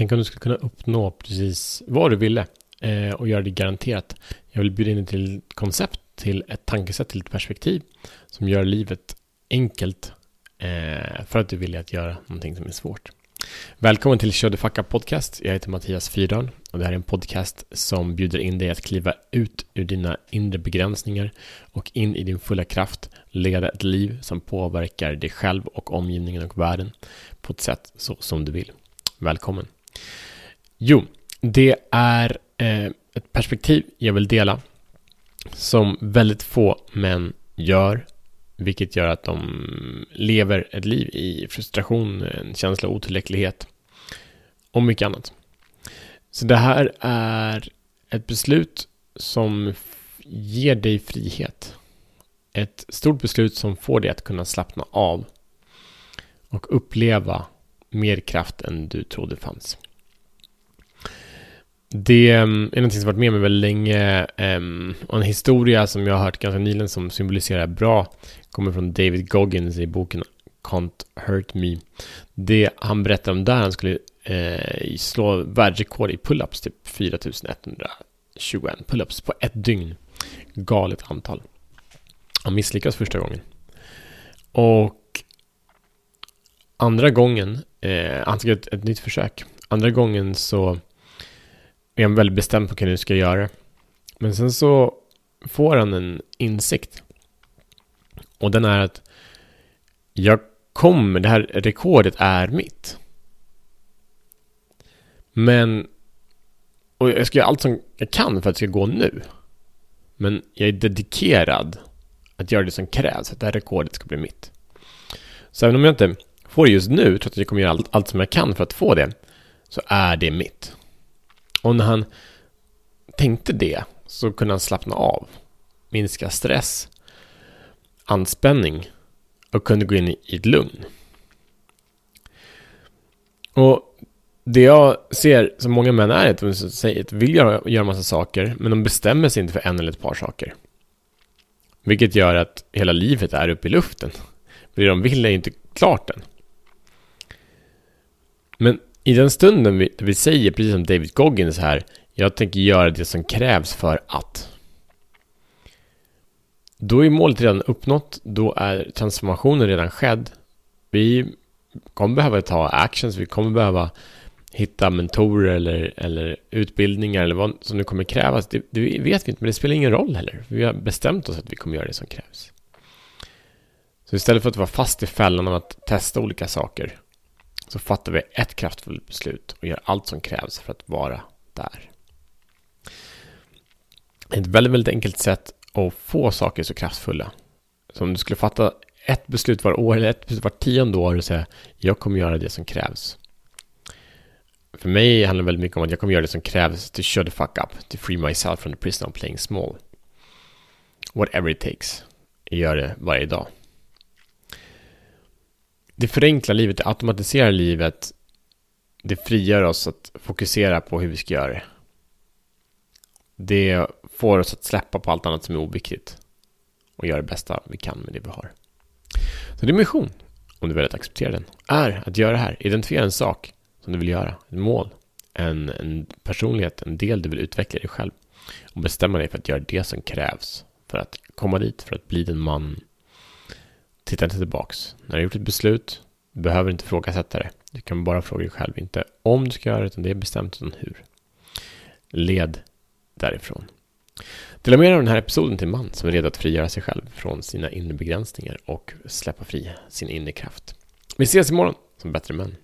Tänk om du skulle kunna uppnå precis vad du ville eh, och göra det garanterat. Jag vill bjuda in dig till ett koncept, till ett tankesätt, till ett perspektiv som gör livet enkelt eh, för att du vill att göra någonting som är svårt. Välkommen till Kör Fuck Up Podcast. Jag heter Mattias Fyrdörn och det här är en podcast som bjuder in dig att kliva ut ur dina inre begränsningar och in i din fulla kraft leda ett liv som påverkar dig själv och omgivningen och världen på ett sätt så som du vill. Välkommen! Jo, det är eh, ett perspektiv jag vill dela som väldigt få män gör vilket gör att de lever ett liv i frustration, en känsla av otillräcklighet och mycket annat. Så det här är ett beslut som ger dig frihet. Ett stort beslut som får dig att kunna slappna av och uppleva mer kraft än du trodde fanns. Det eh, är någonting som varit med mig väldigt länge eh, och en historia som jag har hört ganska nyligen som symboliserar bra kommer från David Goggins i boken Can't Hurt Me. Det han berättar om där han skulle eh, slå världsrekord i pull-ups, typ 4121 pull-ups på ett dygn. Galet antal. Han misslyckas första gången. Och andra gången, eh, han ska ett, ett nytt försök. Andra gången så är han väldigt bestämd på hur han ska göra. Men sen så får han en insikt. Och den är att jag kommer, det här rekordet är mitt. Men, och jag ska göra allt som jag kan för att det ska gå nu. Men jag är dedikerad att göra det som krävs för att det här rekordet ska bli mitt. Så även om jag inte får det just nu, trots att jag kommer göra allt, allt som jag kan för att få det, så är det mitt. Och när han tänkte det så kunde han slappna av, minska stress, anspänning och kunde gå in i ett lugn. Och det jag ser som många män är att de vill göra, göra massa saker, men de bestämmer sig inte för en eller ett par saker. Vilket gör att hela livet är uppe i luften. För det de vill är inte klart än. Men i den stunden vi, vi säger, precis som David Goggins här, jag tänker göra det som krävs för att. Då är målet redan uppnått, då är transformationen redan skedd. Vi kommer behöva ta actions, vi kommer behöva hitta mentorer eller, eller utbildningar eller vad som nu kommer krävas. Det, det vet vi inte, men det spelar ingen roll heller. Vi har bestämt oss att vi kommer göra det som krävs. Så istället för att vara fast i fällan av att testa olika saker så fattar vi ett kraftfullt beslut och gör allt som krävs för att vara där. Ett väldigt, väldigt enkelt sätt att få saker så kraftfulla. Så om du skulle fatta ett beslut var år eller ett beslut var tionde år och säga jag kommer göra det som krävs. För mig handlar det väldigt mycket om att jag kommer göra det som krävs to shut the fuck up, to free myself from the prison of playing small. Whatever it takes. Jag gör det varje dag det förenklar livet, det automatiserar livet. Det frigör oss att fokusera på hur vi ska göra det. Det får oss att släppa på allt annat som är oviktigt. Och göra det bästa vi kan med det vi har. Så din mission, om du väljer att acceptera den, är att göra det här. Identifiera en sak som du vill göra. Ett mål. En, en personlighet, en del du vill utveckla i dig själv. Och bestämma dig för att göra det som krävs för att komma dit, för att bli den man Titta inte tillbaks. När du har gjort ett beslut, du behöver inte ifrågasätta det. Du kan bara fråga dig själv, inte om du ska göra det, utan det är bestämt, utan hur. Led därifrån. Dela med dig av den här episoden till en man som är redo att frigöra sig själv från sina inre begränsningar och släppa fri sin inre kraft. Vi ses imorgon som bättre män.